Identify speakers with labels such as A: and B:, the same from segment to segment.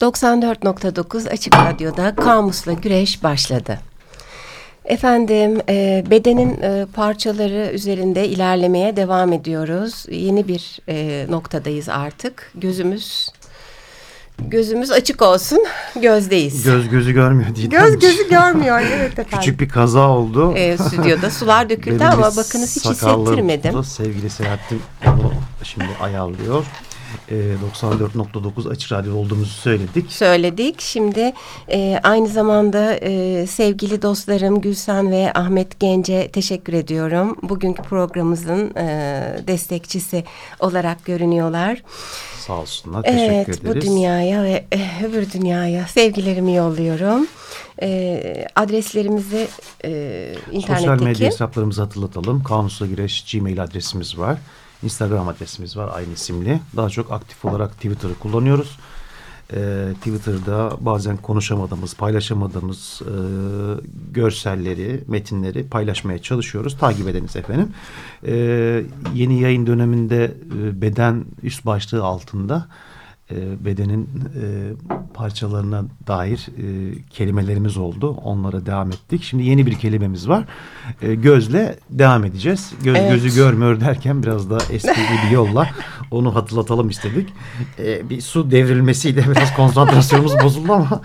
A: 94.9 Açık Radyo'da Kamus'la Güreş başladı. Efendim e, bedenin e, parçaları üzerinde ilerlemeye devam ediyoruz. Yeni bir e, noktadayız artık. Gözümüz gözümüz açık olsun. Gözdeyiz.
B: Göz gözü görmüyor diye.
A: Göz gözü görmüyor. Evet efendim.
B: Küçük bir kaza oldu.
A: E, stüdyoda sular döküldü ama bakınız hiç hissettirmedim.
B: tuttu. Sevgili Selahattin onu şimdi ayarlıyor. E, 94.9 Açık Radyo olduğumuzu söyledik.
A: söyledik. Şimdi e, aynı zamanda e, sevgili dostlarım Gülsen ve Ahmet Gence teşekkür ediyorum. Bugünkü programımızın e, destekçisi olarak görünüyorlar.
B: Sağ olsunlar. Teşekkür
A: Evet
B: ederiz.
A: bu dünyaya ve e, öbür dünyaya sevgilerimi yolluyorum. E, adreslerimizi e,
B: Sosyal
A: internetteki
B: medya hesaplarımızı hatırlatalım. Kanusla Güreş Gmail adresimiz var. Instagram adresimiz var aynı isimli. Daha çok aktif olarak Twitter'ı kullanıyoruz. Ee, Twitter'da bazen konuşamadığımız, paylaşamadığımız e, görselleri, metinleri paylaşmaya çalışıyoruz. Takip ediniz efendim. Ee, yeni yayın döneminde e, beden üst başlığı altında e, bedenin e, parçalarına dair e, kelimelerimiz oldu. Onlara devam ettik. Şimdi yeni bir kelimemiz var. E, gözle devam edeceğiz. Göz
A: Evet.
B: gözü görmüyor derken biraz da eski bir yolla onu hatırlatalım istedik. E, bir su devrilmesiyle biraz konsantrasyonumuz bozuldu ama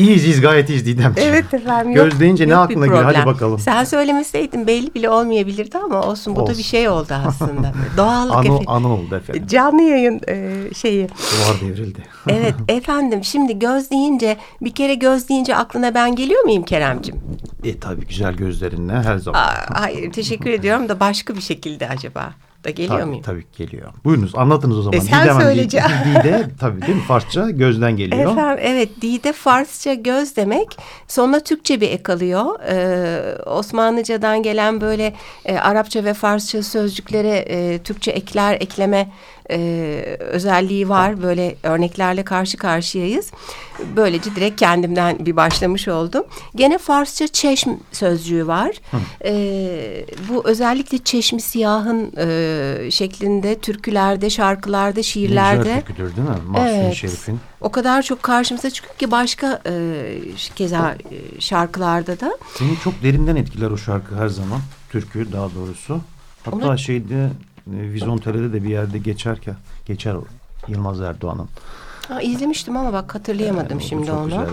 B: iyiyiz, iyiyiz gayet iyiyiz Didemciğim.
A: Evet efendim. yok-
B: Göz deyince ne aklına geliyor? Hadi bakalım.
A: Sen söylemeseydin belli bile olmayabilirdi ama olsun bu da
B: Olsun.
A: bir şey oldu aslında. Doğallık
B: Anı,
A: efendim.
B: anı oldu efendim.
A: Canlı yayın e, şeyi.
B: Duvar devrildi.
A: Evet efendim şimdi göz deyince bir kere göz deyince aklına ben geliyor muyum Keremcim?
B: E tabii güzel gözlerinle her zaman.
A: Aa, hayır teşekkür ediyorum da başka bir şekilde acaba da geliyor
B: Tabii,
A: muyum?
B: tabii geliyor. Buyurunuz anlatınız o zaman.
A: E, sen
B: Didem Hanım,
A: söyleyeceksin.
B: Dide tabii değil mi? Farsça gözden geliyor.
A: Efendim evet dide Farsça göz demek sonra Türkçe bir ek alıyor. Ee, Osmanlıcadan gelen böyle e, Arapça ve Farsça sözcüklere e, Türkçe ekler ekleme e, özelliği var. Böyle örneklerle karşı karşıyayız. Böylece direkt kendimden bir başlamış oldum. Gene Farsça çeşm sözcüğü var. Ee, bu özellikle çeşmi siyahın e, şeklinde türkülerde, şarkılarda, şiirlerde.
B: Necder Türküdür değil mi? Mahsuni
A: Evet.
B: Şerif'in.
A: O kadar çok karşımıza çıkıyor ki başka e, keza e, şarkılarda da.
B: Seni çok derinden etkiler o şarkı her zaman. Türkü daha doğrusu. Hatta
A: Onu-
B: şeyde e, Vizontele'de de bir yerde geçerken geçer Yılmaz Erdoğan'ın.
A: İzlemiştim ama bak hatırlayamadım
B: da
A: şimdi onu.
B: güzel.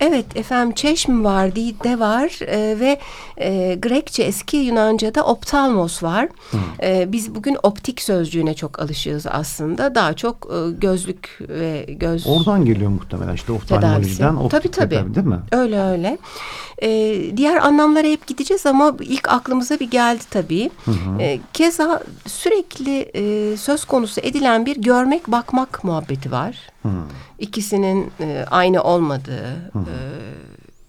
A: Evet efendim çeşm var, de var e, ve e, Grekçe eski Yunanca'da optalmos var. E, biz bugün optik sözcüğüne çok alışığız aslında. Daha çok e, gözlük ve göz
B: Oradan geliyor muhtemelen işte oftalmolojiden. Optik
A: Tabii, tabii.
B: tedavi Değil mi?
A: Öyle öyle. Ee, diğer anlamlara hep gideceğiz ama ilk aklımıza bir geldi tabii. Ee, keza sürekli e, söz konusu edilen bir görmek bakmak muhabbeti var. İkisinin e, aynı olmadığı e,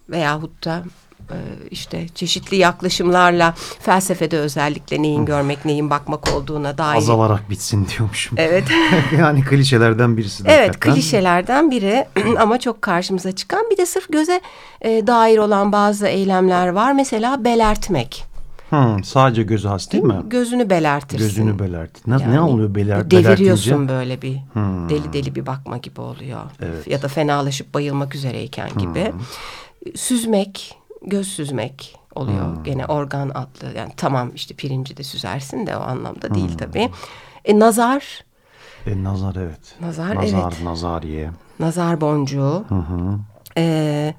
A: veyahut da e, işte çeşitli yaklaşımlarla felsefede özellikle neyin görmek neyin bakmak olduğuna dair.
B: Azalarak bitsin diyormuşum.
A: Evet.
B: yani klişelerden birisi.
A: Evet
B: hakikaten.
A: klişelerden biri ama çok karşımıza çıkan bir de sırf göze e, dair olan bazı eylemler var. Mesela belertmek.
B: Hı, sadece gözü has değil mi?
A: Gözünü belertirsin.
B: Gözünü belert. Ne,
A: Yani
B: ne oluyor beler, belertince?
A: böyle bir
B: Hmm.
A: deli deli bir bakma gibi oluyor.
B: Evet.
A: Ya da fenalaşıp bayılmak üzereyken gibi. Süzmek, göz süzmek oluyor.
B: Hmm.
A: Gene organ adlı. Yani tamam işte pirinci de süzersin de o anlamda
B: Hmm.
A: değil tabii. E, nazar,
B: E, nazar evet.
A: Nazar,
B: nazar,
A: evet.
B: Nazariye.
A: nazar boncuğu.
B: Hı hı.
A: Ee,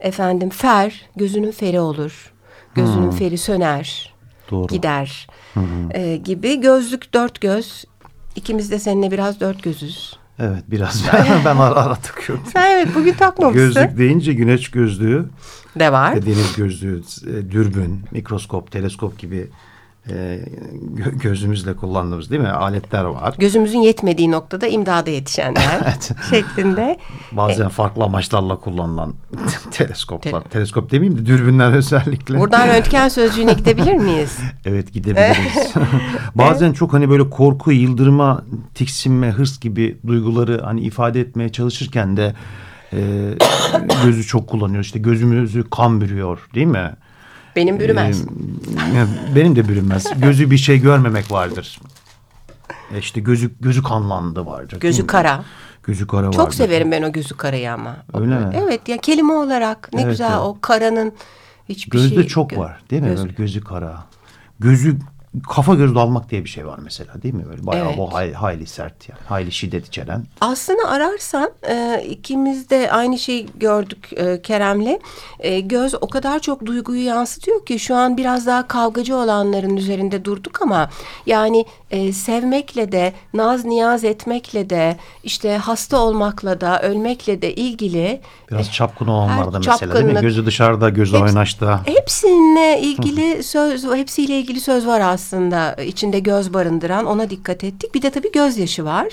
A: efendim fer gözünün feri olur. Gözünün feri söner,
B: Doğru.
A: gider ee, gibi. Gözlük dört göz. İkimiz de seninle biraz dört gözüz.
B: Evet biraz ben ara ara takıyorum.
A: Evet bugün takmamışsın.
B: Gözlük deyince güneş gözlüğü,
A: de var.
B: e, deniz gözlüğü, e, dürbün, mikroskop, teleskop gibi e, gö- gözümüzle kullandığımız değil mi? Aletler var.
A: Gözümüzün yetmediği noktada imdada yetişenler
B: Evet.
A: şeklinde.
B: Bazen farklı amaçlarla kullanılan teleskoplar. Teleskop demeyeyim de dürbünler özellikle.
A: Buradan röntgen sözcüğüne gidebilir miyiz?
B: Evet gidebiliriz. Bazen çok hani böyle korku, yıldırma, tiksinme, hırs gibi duyguları hani ifade etmeye çalışırken de e, gözü çok kullanıyor. İşte gözümüzü kan bürüyor değil mi?
A: Benim bürümez.
B: Ee, benim de bürünmez. Gözü bir şey görmemek vardır. E İşte gözü gözü kanlandı vardır.
A: Gözü kara.
B: Gözü kara var.
A: Çok severim ben o gözü karayı ama.
B: Öyle mi?
A: Evet ya kelime olarak ne
B: Evet,
A: güzel
B: evet.
A: o karanın hiçbir
B: Gözde
A: şey.
B: çok
A: gö-
B: var değil mi?
A: göz-
B: Böyle gözü kara. Gözü kafa göz dalmak diye bir şey var mesela değil mi? Böyle bayağı
A: Evet.
B: bu hay- hayli sert yani. Hayli şiddet içeren.
A: Aslında ararsan e, ikimiz de aynı şeyi gördük e, Kerem'le. E, göz o kadar çok duyguyu yansıtıyor ki şu an biraz daha kavgacı olanların üzerinde durduk ama yani e, sevmekle de naz niyaz etmekle de işte hasta olmakla da ölmekle de ilgili
B: Biraz çapkın olanlar da
A: her
B: mesela değil mi? Gözü dışarıda, gözü
A: Hepsi-
B: oynaşta.
A: Hepsine ilgili söz, hepsiyle ilgili söz var aslında. içinde göz barındıran. Ona dikkat ettik. Bir de tabii gözyaşı var.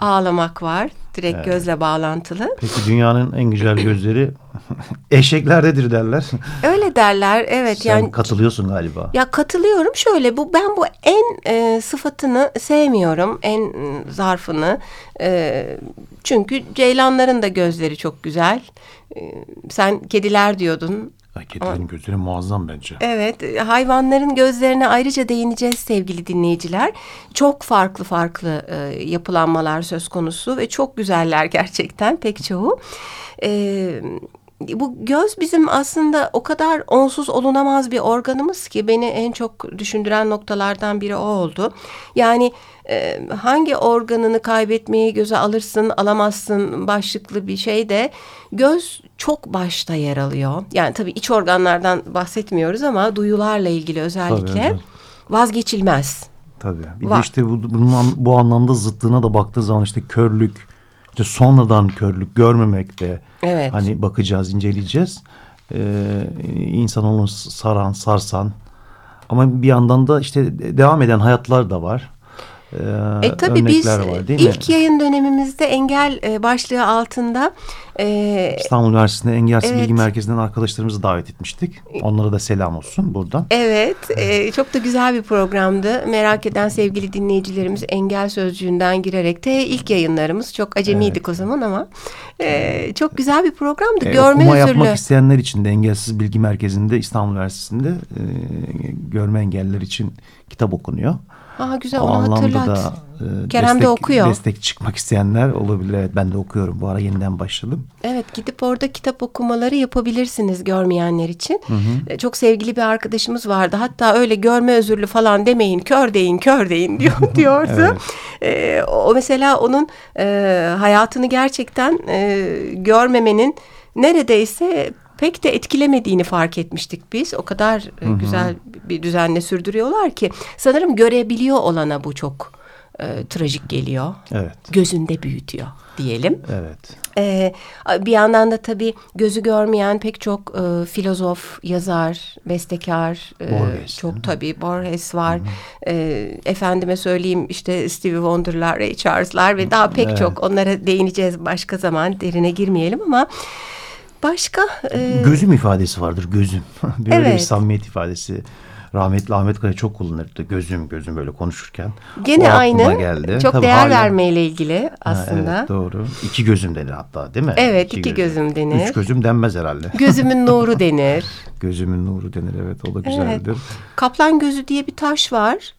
A: Ağlamak var. Direkt gözle bağlantılı.
B: Peki dünyanın en güzel gözleri eşeklerdedir derler.
A: Öyle derler. Evet
B: Sen
A: yani
B: katılıyorsun galiba.
A: ya katılıyorum. Şöyle bu ben bu en e, sıfatını sevmiyorum. En zarfını. E, çünkü ceylanların da gözleri çok güzel. E, sen kediler diyordun.
B: Ay, kedilerin gözleri muazzam bence.
A: Evet, hayvanların gözlerine ayrıca değineceğiz sevgili dinleyiciler. Çok farklı farklı e, yapılanmalar söz konusu ve çok güzeller gerçekten pek çoğu. E, bu göz bizim aslında o kadar onsuz olunamaz bir organımız ki beni en çok düşündüren noktalardan biri o oldu. Yani e, hangi organını kaybetmeyi göze alırsın alamazsın başlıklı bir şey de göz çok başta yer alıyor. Yani tabii iç organlardan bahsetmiyoruz ama duyularla ilgili özellikle
B: evet.
A: vazgeçilmez.
B: Tabii. Bir
A: Var.
B: de işte bu, bunun bu anlamda zıttına da baktığı zaman işte körlük, işte sonradan körlük, görmemek de
A: Evet.
B: hani bakacağız, inceleyeceğiz. Ee, insanoğlunu saran, sarsan ama bir yandan da işte devam eden hayatlar da var. Ee,
A: E tabii biz
B: var değil mi?
A: ilk yayın dönemimizde engel e, başlığı altında e,
B: İstanbul Üniversitesi'nde Engelsiz
A: Evet.
B: Bilgi Merkezi'nden arkadaşlarımızı davet etmiştik. Onlara da selam olsun buradan.
A: Evet, e, çok da güzel bir programdı. Merak eden sevgili dinleyicilerimiz engel sözcüğünden girerek de ilk yayınlarımız çok acemiydik o zaman ama e, çok güzel bir programdı.
B: Ee,
A: Görme
B: okuma
A: özürlü.
B: yapmak isteyenler için de Engelsiz Bilgi Merkezi'nde İstanbul Üniversitesi'nde e, görme engelliler için kitap okunuyor.
A: Aa, güzel
B: O
A: onu
B: anlamda
A: hatırlat.
B: da e,
A: Kerem de
B: destek,
A: okuyor.
B: destek çıkmak isteyenler olabilir. Evet ben de okuyorum. Bu ara yeniden başladım.
A: Evet gidip orada kitap okumaları yapabilirsiniz görmeyenler için. E, Çok sevgili bir arkadaşımız vardı. Hatta öyle görme özürlü falan demeyin, kör deyin, kör deyin diyor, diyordu. E, o mesela onun e, hayatını gerçekten e, görmemenin neredeyse pek de etkilemediğini fark etmiştik biz. O kadar e, güzel bir düzenle sürdürüyorlar ki sanırım görebiliyor olana bu çok e, trajik geliyor.
B: Evet.
A: Gözünde büyütüyor diyelim.
B: Evet.
A: Ee, bir yandan da tabii gözü görmeyen pek çok e, filozof, yazar, bestekar, e,
B: Borges,
A: çok tabii Borges var. E, efendime söyleyeyim işte Stevie Wonder'lar, Ray Charles'lar ve daha pek
B: Evet.
A: çok onlara değineceğiz başka zaman derine girmeyelim ama başka e,
B: Gözüm ifadesi vardır. Gözüm. Böyle bir
A: Evet.
B: samimiyet ifadesi. Rahmetli Ahmet Kaya çok kullanırdı. Gözüm gözüm böyle konuşurken.
A: gene aynı
B: geldi.
A: çok
B: Tabii
A: değer
B: hala-
A: vermeyle ilgili
B: Ha,
A: aslında.
B: evet doğru. İki gözüm denir hatta değil mi?
A: Evet, iki gözüm denir.
B: Üç gözüm denmez herhalde.
A: Gözümün nuru denir.
B: Gözümün nuru denir evet o da güzeldir.
A: Kaplan gözü diye bir taş var.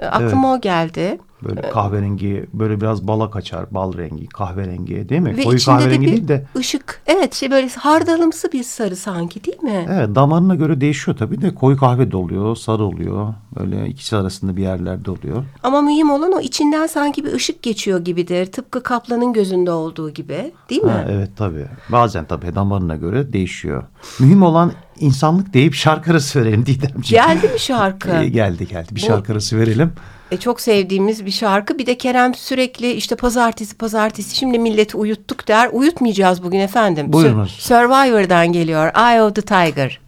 A: E, Aklıma o geldi.
B: Böyle kahverengi böyle biraz bala kaçar bal rengi kahverengi değil mi?
A: Ve
B: Koyu
A: içinde de
B: kahverengi
A: bir
B: değil de
A: ışık. Evet şey böyle hardalımsı bir sarı sanki değil mi?
B: evet damarına göre değişiyor tabii de koyu kahve de oluyor sarı oluyor. Böyle ikisi arasında bir yerlerde oluyor.
A: Ama mühim olan o içinden sanki bir ışık geçiyor gibidir. Tıpkı kaplanın gözünde olduğu gibi değil mi?
B: Ha, evet tabii. Bazen tabii damarına göre değişiyor. Mühim olan insanlık deyip şarkı arası verelim Didemciğim.
A: Geldi mi şarkı?
B: Geldi geldi. Bir
A: Bu-
B: şarkı arası verelim.
A: E, çok sevdiğimiz bir şarkı. Bir de Kerem sürekli işte pazartesi pazartesi şimdi milleti uyuttuk der. Uyutmayacağız bugün efendim.
B: Buyurunuz.
A: Sur- Survivor'dan geliyor. Eye of the Tiger.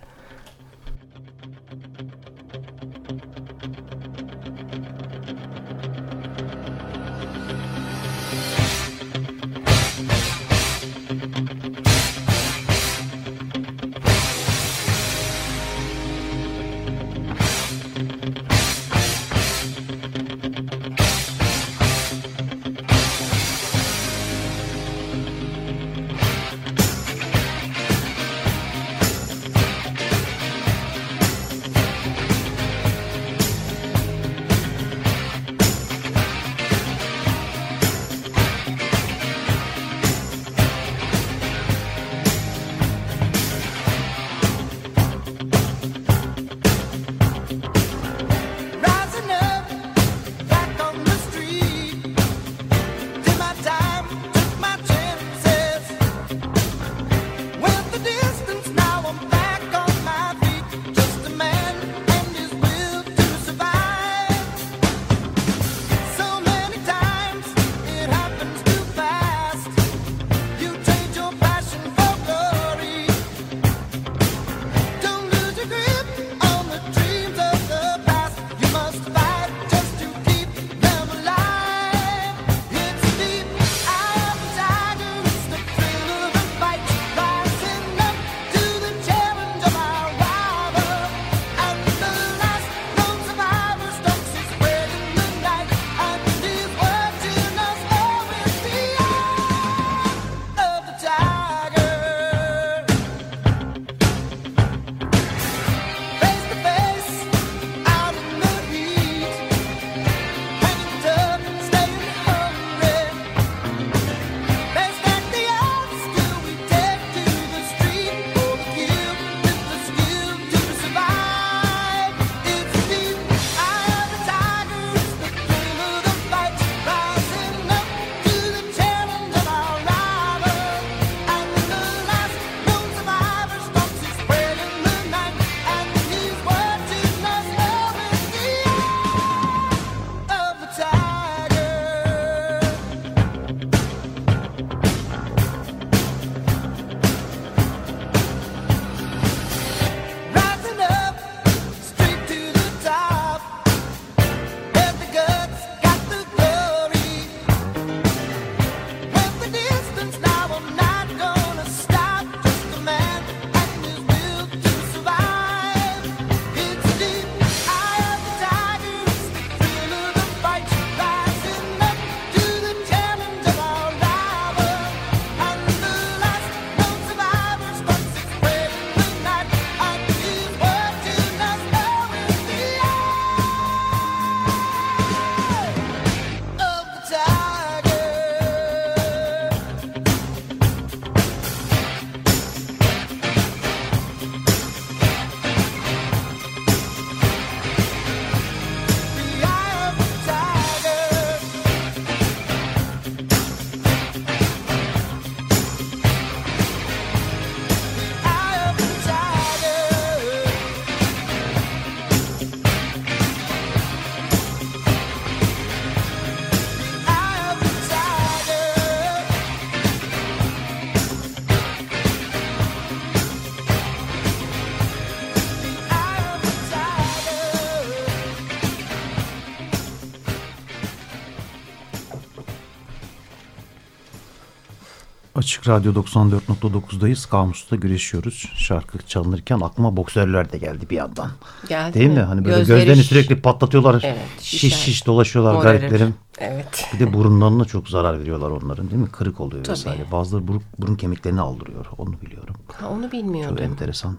B: Açık Radyo 94.9'dayız. Kamus'ta güreşiyoruz. Şarkı çalınırken aklıma boksörler de geldi bir yandan.
A: Geldi
B: Değil mi?
A: mi?
B: Hani böyle
A: Gözleri
B: gözlerini
A: şiş-
B: sürekli patlatıyorlar.
A: Evet,
B: şiş şiş dolaşıyorlar
A: Morarır.
B: gariplerim.
A: Evet.
B: Bir de burunlarına çok zarar veriyorlar onların değil mi? Kırık oluyor
A: Tabii.
B: vesaire. Bazıları burun, burun kemiklerini aldırıyor. Onu biliyorum.
A: Ha, onu
B: Çok
A: bilmiyordum.
B: enteresan.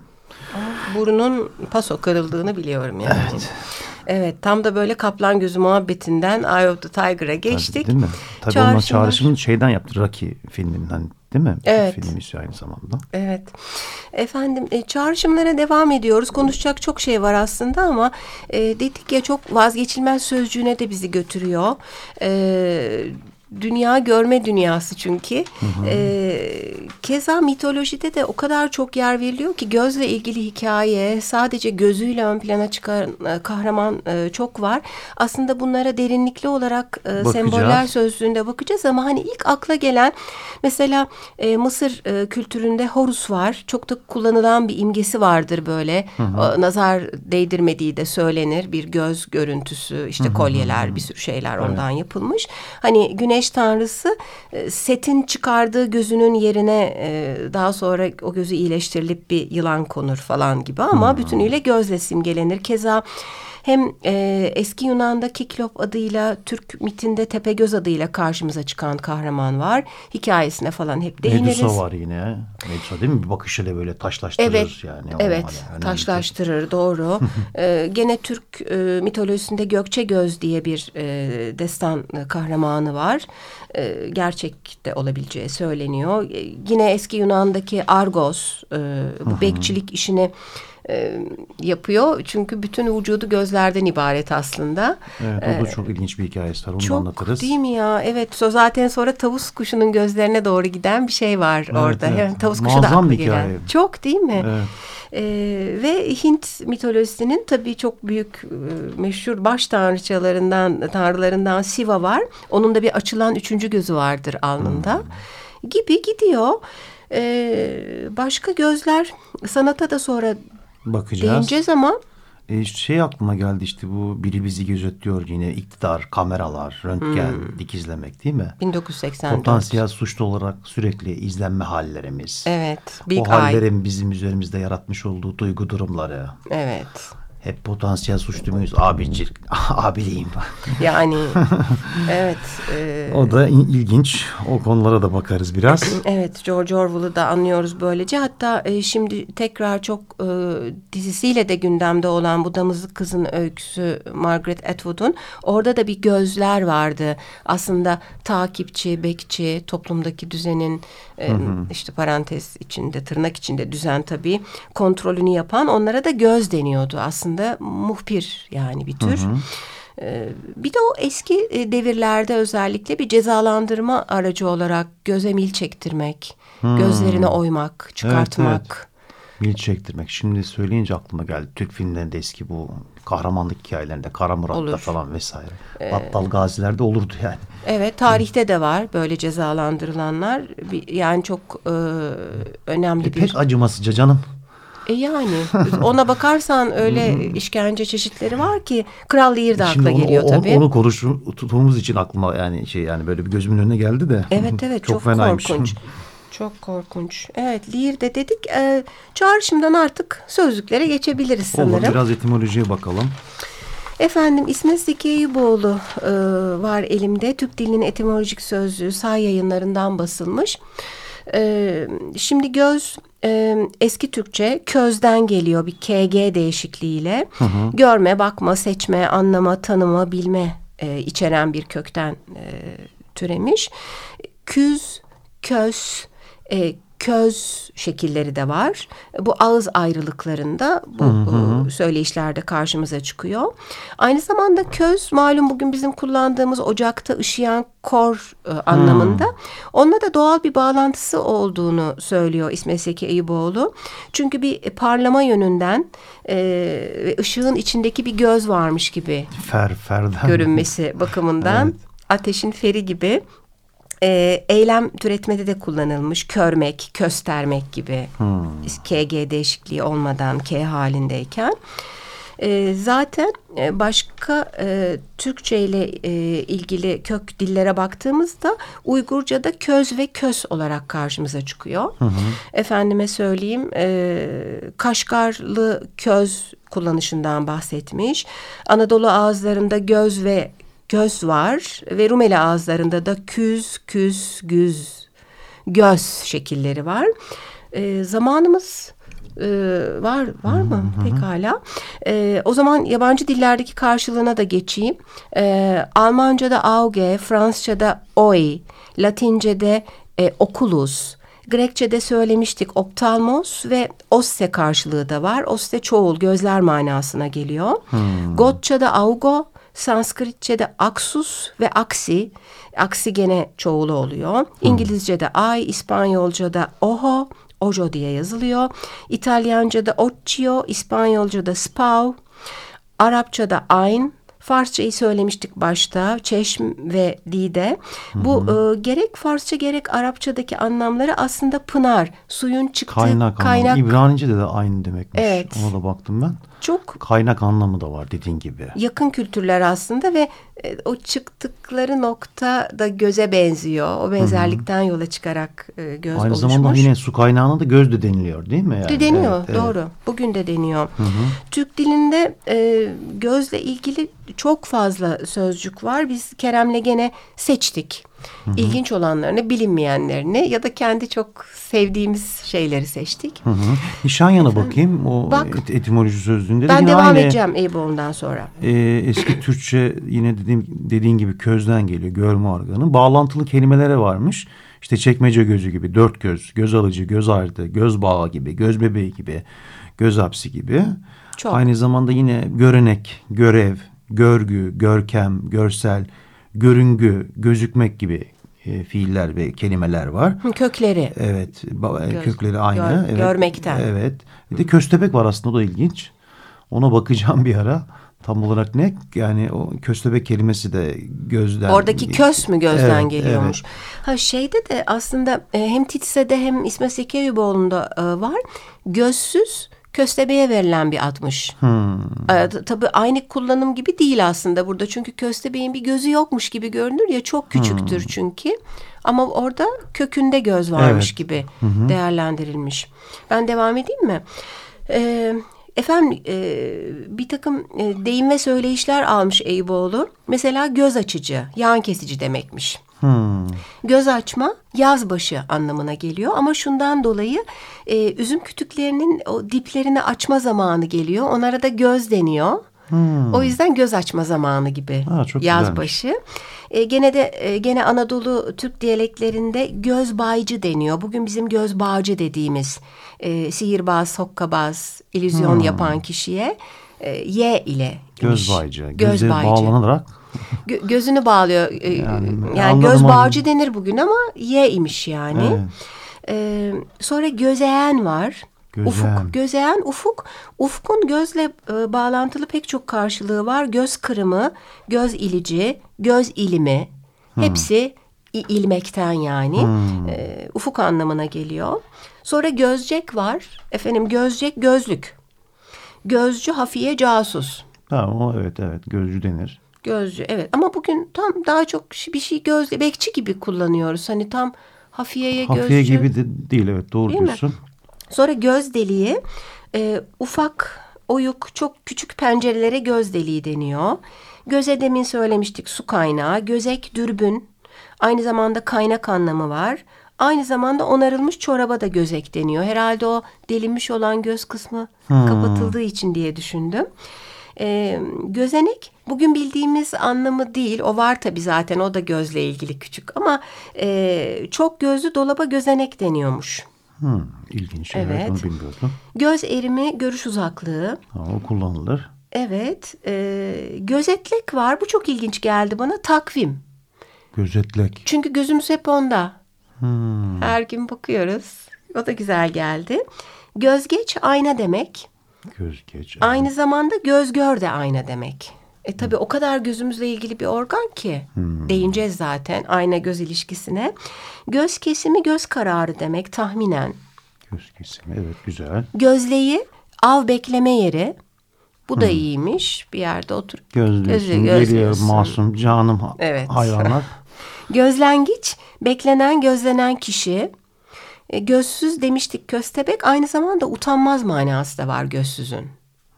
A: Burnun paso kırıldığını biliyorum yani. Evet. tam da böyle kaplan gözü muhabbetinden Eye of the Tiger'a geçtik.
B: Tabii, değil mi? Tabii
A: Çağrışımlar-
B: çağrışımını şeyden yaptı. Rocky filminden değil mi?
A: Evet.
B: Film ismi aynı zamanda.
A: Evet. Efendim e, çağrışımlara devam ediyoruz. Konuşacak çok şey var aslında ama e, dedik ya çok vazgeçilmez sözcüğüne de bizi götürüyor. E, dünya görme dünyası çünkü. E, keza mitolojide de o kadar çok yer veriliyor ki gözle ilgili hikaye sadece gözüyle ön plana çıkan e, kahraman e, çok var. Aslında bunlara derinlikli olarak e,
B: Bakacağız.
A: semboller sözlüğünde bakacağız ama hani ilk akla gelen mesela e, Mısır e, kültüründe Horus var. Çok da kullanılan bir imgesi vardır böyle. O, nazar değdirmediği de söylenir. Bir göz görüntüsü, işte kolyeler, bir sürü şeyler ondan yapılmış. Hani güneş tanrısı e, Set'in çıkardığı gözünün yerine e, daha sonra o gözü iyileştirilip bir yılan konur falan gibi ama bütünüyle gözle simgelenir. Keza hem e, eski Yunan'da Kiklop adıyla, Türk mitinde Tepegöz adıyla karşımıza çıkan kahraman var. Hikayesine falan hep değiniriz.
B: Medusa var yine. Medusa değil mi? Bir bakışıyla böyle taşlaştırır
A: Evet,
B: yani.
A: Evet,
B: önemli.
A: taşlaştırır doğru. ee, gene Türk e, mitolojisinde Gökçe Göz diye bir e, destan e, kahramanı var. E, gerçek de olabileceği söyleniyor. E, yine eski Yunan'daki Argos, e, bu bekçilik işini e, yapıyor. Çünkü bütün vücudu gözlerden ibaret aslında.
B: Evet, o da çok ilginç bir hikayesi var. Onu
A: Ee, Çok
B: anlatırız.
A: değil mi ya? Evet. So zaten sonra tavus kuşunun gözlerine doğru giden bir şey var
B: Evet,
A: orada.
B: evet.
A: Yani tavus kuşu da
B: Muazzam
A: aklı
B: bir
A: gelen.
B: hikaye.
A: Çok değil mi?
B: Evet.
A: Ee, ve Hint mitolojisinin tabii çok büyük e, meşhur baş tanrıçalarından, tanrılarından Siva var. Onun da bir açılan üçüncü gözü vardır alnında.
B: Hmm.
A: Gibi gidiyor. Ee, başka gözler sanata da sonra
B: Bakacağız.
A: değineceğiz ama
B: E, şey aklıma geldi işte bu biri bizi gözetliyor yine iktidar, kameralar, röntgen,
A: Hmm.
B: dikizlemek değil mi?
A: 1984.
B: Potansiyel suçlu olarak sürekli izlenme hallerimiz.
A: Evet. Big
B: o
A: Eye.
B: hallerin bizim üzerimizde yaratmış olduğu duygu durumları.
A: Evet.
B: Hep potansiyel suçlu muyuz? Abicik, abiliyim.
A: Yani evet. e,
B: O da in- ilginç. O konulara da bakarız biraz.
A: Evet George Orwell'ı da anlıyoruz böylece. Hatta e, şimdi tekrar çok e, dizisiyle de gündemde olan bu Damızlık Kızın öyküsü Margaret Atwood'un orada da bir gözler vardı. Aslında takipçi, bekçi, toplumdaki düzenin e, işte parantez içinde, tırnak içinde düzen tabii kontrolünü yapan onlara da göz deniyordu. Aslında muhbir yani bir tür. Ee, Bir de o eski e, devirlerde özellikle bir cezalandırma aracı olarak göze mil çektirmek, gözlerine oymak, çıkartmak.
B: Mil çektirmek. Şimdi söyleyince aklıma geldi. Türk filmlerinde eski bu kahramanlık hikayelerinde Kara Murat'ta
A: Olur.
B: falan vesaire. Battal gazilerde olurdu yani.
A: Evet, tarihte de var böyle cezalandırılanlar. Yani çok e, önemli
B: E,
A: bir...
B: pek acımasızca canım.
A: E yani ona bakarsan öyle işkence çeşitleri var ki Kral Lear da
B: Şimdi
A: akla
B: onu,
A: geliyor
B: onu,
A: tabii.
B: onu konuştuğumuz için aklıma yani şey yani böyle bir gözümün önüne geldi de.
A: Evet evet çok,
B: fenaymış.
A: korkunç. Çok korkunç. Evet Lear de dedik. E, çağrışımdan artık sözlüklere geçebiliriz
B: Olur
A: sanırım.
B: biraz etimolojiye bakalım.
A: Efendim İsmet Zeki Eyüboğlu e, var elimde. Türk Dilinin Etimolojik Sözlüğü say yayınlarından basılmış. E, şimdi göz e, eski Türkçe közden geliyor bir KG değişikliğiyle. Görme, bakma, seçme, anlama, tanıma, bilme e, içeren bir kökten e, türemiş. Küz, köz, e, köz şekilleri de var. Bu ağız ayrılıklarında bu e, söyleyişlerde karşımıza çıkıyor. Aynı zamanda köz malum bugün bizim kullandığımız ocakta ışıyan kor e, anlamında. Onunla da doğal bir bağlantısı olduğunu söylüyor İsmet Zeki Eyüboğlu. Çünkü bir parlama yönünden e, ışığın içindeki bir göz varmış gibi
B: Fer, ferden.
A: görünmesi bakımından
B: Evet.
A: ateşin feri gibi e, eylem türetmede de kullanılmış. Körmek, köstermek gibi. KG değişikliği olmadan K halindeyken. E, zaten başka e, Türkçe ile e, ilgili kök dillere baktığımızda Uygurca'da köz ve kös olarak karşımıza çıkıyor. Hı hı. Efendime söyleyeyim e, Kaşgarlı köz kullanışından bahsetmiş. Anadolu ağızlarında göz ve göz var ve Rumeli ağızlarında da küz, küz, güz, göz şekilleri var. E, zamanımız e, var var mı? Hı hı. Pekala. E, o zaman yabancı dillerdeki karşılığına da geçeyim. E, Almanca'da auge, Fransızca'da oi, Latince'de e, oculus, Grekçe'de söylemiştik optalmos ve oste karşılığı da var. Oste çoğul, gözler manasına geliyor. Hmm. Gotça'da augo, Sanskritçe'de aksus ve aksi. Aksi gene çoğulu oluyor. Hmm. İngilizce'de ay, İspanyolca'da oho, ojo diye yazılıyor. İtalyanca'da occhio, İspanyolca'da spau, Arapça'da ayn, Farsçayı söylemiştik başta. Çeşm ve Dide. Bu E, gerek Farsça gerek Arapçadaki anlamları aslında pınar. Suyun çıktığı
B: kaynak. kaynak. İbranice'de de aynı demekmiş.
A: Evet.
B: Ona da baktım ben
A: çok
B: kaynak anlamı da var dediğin gibi.
A: Yakın kültürler aslında ve e, o çıktıkları nokta da göze benziyor. O benzerlikten Hı -hı. yola çıkarak e, göz
B: Aynı
A: oluşmuş.
B: zamanda yine su kaynağına da göz de deniliyor değil mi? Yani?
A: De deniyor evet, doğru. Evet. Bugün de deniyor. Hı -hı. Türk dilinde e, gözle ilgili çok fazla sözcük var. Biz Kerem'le gene seçtik. Hı hı. İlginç olanlarını, bilinmeyenlerini ya da kendi çok sevdiğimiz şeyleri seçtik. Hı hı.
B: Nişanyana bakayım. O Bak, et etimoloji sözlüğünde.
A: Ben devam aynı, edeceğim Eyüboğlu'ndan sonra.
B: E, eski Türkçe yine dediğim, dediğin gibi közden geliyor. Görme organı. Bağlantılı kelimelere varmış. İşte çekmece gözü gibi, dört göz, göz alıcı, göz ardı, göz bağı gibi, göz bebeği gibi, göz hapsi gibi. Çok. Aynı zamanda yine görenek, görev, görgü, görkem, görsel, görüngü, gözükmek gibi e, fiiller ve kelimeler var.
A: Kökleri.
B: Evet, Göz, kökleri aynı. Gör,
A: evet, görmekten.
B: Evet. Bir de köstebek var aslında o da ilginç. Ona bakacağım bir ara. Tam olarak ne? Yani o köstebek kelimesi de gözden.
A: Oradaki kös mü gözden evet, geliyormuş? Evet. Ha şeyde de aslında e, hem Titse'de hem İsmet Sekeyüboğlu'nda e, var. Gözsüz köstebeğe verilen bir atmış. Hmm. Ee, tabii aynı kullanım gibi değil aslında burada. Çünkü köstebeğin bir gözü yokmuş gibi görünür ya çok küçüktür hmm. çünkü. Ama orada kökünde göz varmış evet. gibi hı değerlendirilmiş. Ben devam edeyim mi? Ee, efendim e, bir takım e, deyim ve söyleyişler almış Eyüboğlu. Mesela göz açıcı, yan kesici demekmiş. Hmm. Göz açma yazbaşı anlamına geliyor ama şundan dolayı e, üzüm kütüklerinin o diplerini açma zamanı geliyor. Onlara da göz deniyor. Hmm. O yüzden göz açma zamanı gibi ha, yazbaşı. E, gene de e, gene Anadolu Türk diyaleklerinde göz baycı deniyor. Bugün bizim göz bağcı dediğimiz e, sihirbaz, hokkabaz, illüzyon hmm. yapan kişiye e, Y ile.
B: Göz baycı. Göz baycı. bağlanarak
A: Gö gözünü bağlıyor. Ee, yani, yani göz bağcı denir bugün ama Y imiş yani. Evet. Ee, sonra gözeyen var. Gözeyen. Ufuk, gözeyen ufuk. Ufkun gözle e, bağlantılı pek çok karşılığı var. Göz kırımı, göz ilici, göz ilimi. Hmm. Hepsi ilmekten yani. Hmm. E, ufuk anlamına geliyor. Sonra gözcek var. Efendim gözcek gözlük. Gözcü hafiye casus.
B: Tamam o evet evet gözcü denir.
A: Gözcü evet ama bugün tam daha çok bir şey gözle bekçi gibi kullanıyoruz. Hani tam hafiyeye gözcü.
B: Hafiye gibi de değil evet doğru değil diyorsun. Mi?
A: Sonra göz deliği e, ufak oyuk çok küçük pencerelere göz deliği deniyor. Göze demin söylemiştik su kaynağı, gözek, dürbün aynı zamanda kaynak anlamı var. Aynı zamanda onarılmış çoraba da gözek deniyor. Herhalde o delinmiş olan göz kısmı hmm. kapatıldığı için diye düşündüm. E, gözenek bugün bildiğimiz anlamı değil. O var tabi zaten o da gözle ilgili küçük ama e, çok gözlü dolaba gözenek deniyormuş.
B: Hmm, ilginç. Evet. evet. Onu bilmiyordum.
A: Göz erimi, görüş uzaklığı.
B: Ha, o kullanılır.
A: Evet. E, gözetlek var. Bu çok ilginç geldi bana. Takvim.
B: Gözetlek.
A: Çünkü gözümüz hep onda. Hmm. Her gün bakıyoruz. O da güzel geldi. Gözgeç ayna demek.
B: Gözgeç.
A: Aynı zamanda göz gör de ayna demek. E tabii o kadar gözümüzle ilgili bir organ ki hmm. değineceğiz zaten ayna göz ilişkisine. Göz kesimi göz kararı demek tahminen.
B: Göz kesimi evet güzel.
A: Gözleyi av bekleme yeri. Bu da iyiymiş. Bir yerde otur.
B: Gözlüyorsun,
A: Gözü-
B: geliyor masum canım
A: Evet.
B: hayvanlar.
A: Gözlengiç, beklenen, gözlenen kişi. E, gözsüz demiştik köstebek. Aynı zamanda utanmaz manası da var gözsüzün.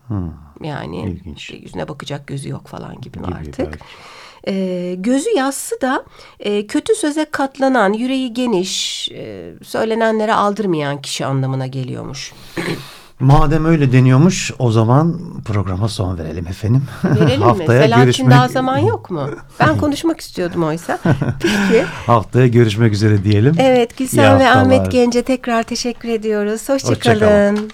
B: Hmm,
A: Yani
B: İlginç.
A: yüzüne bakacak gözü yok falan gibi,
B: gibi
A: artık.
B: belki.
A: E, gözü yassı da e, kötü söze katlanan, yüreği geniş, e, söylenenlere aldırmayan kişi anlamına geliyormuş.
B: Madem öyle deniyormuş o zaman programa son verelim efendim.
A: Verelim mi?
B: Haftaya
A: Selahattin
B: görüşmek
A: daha zaman yok mu? Ben konuşmak istiyordum oysa. Peki.
B: Haftaya görüşmek üzere diyelim.
A: Evet Gülsen ve. Ahmet Gence tekrar teşekkür ediyoruz.
B: Hoşça kalın.
A: Hoşçakalın.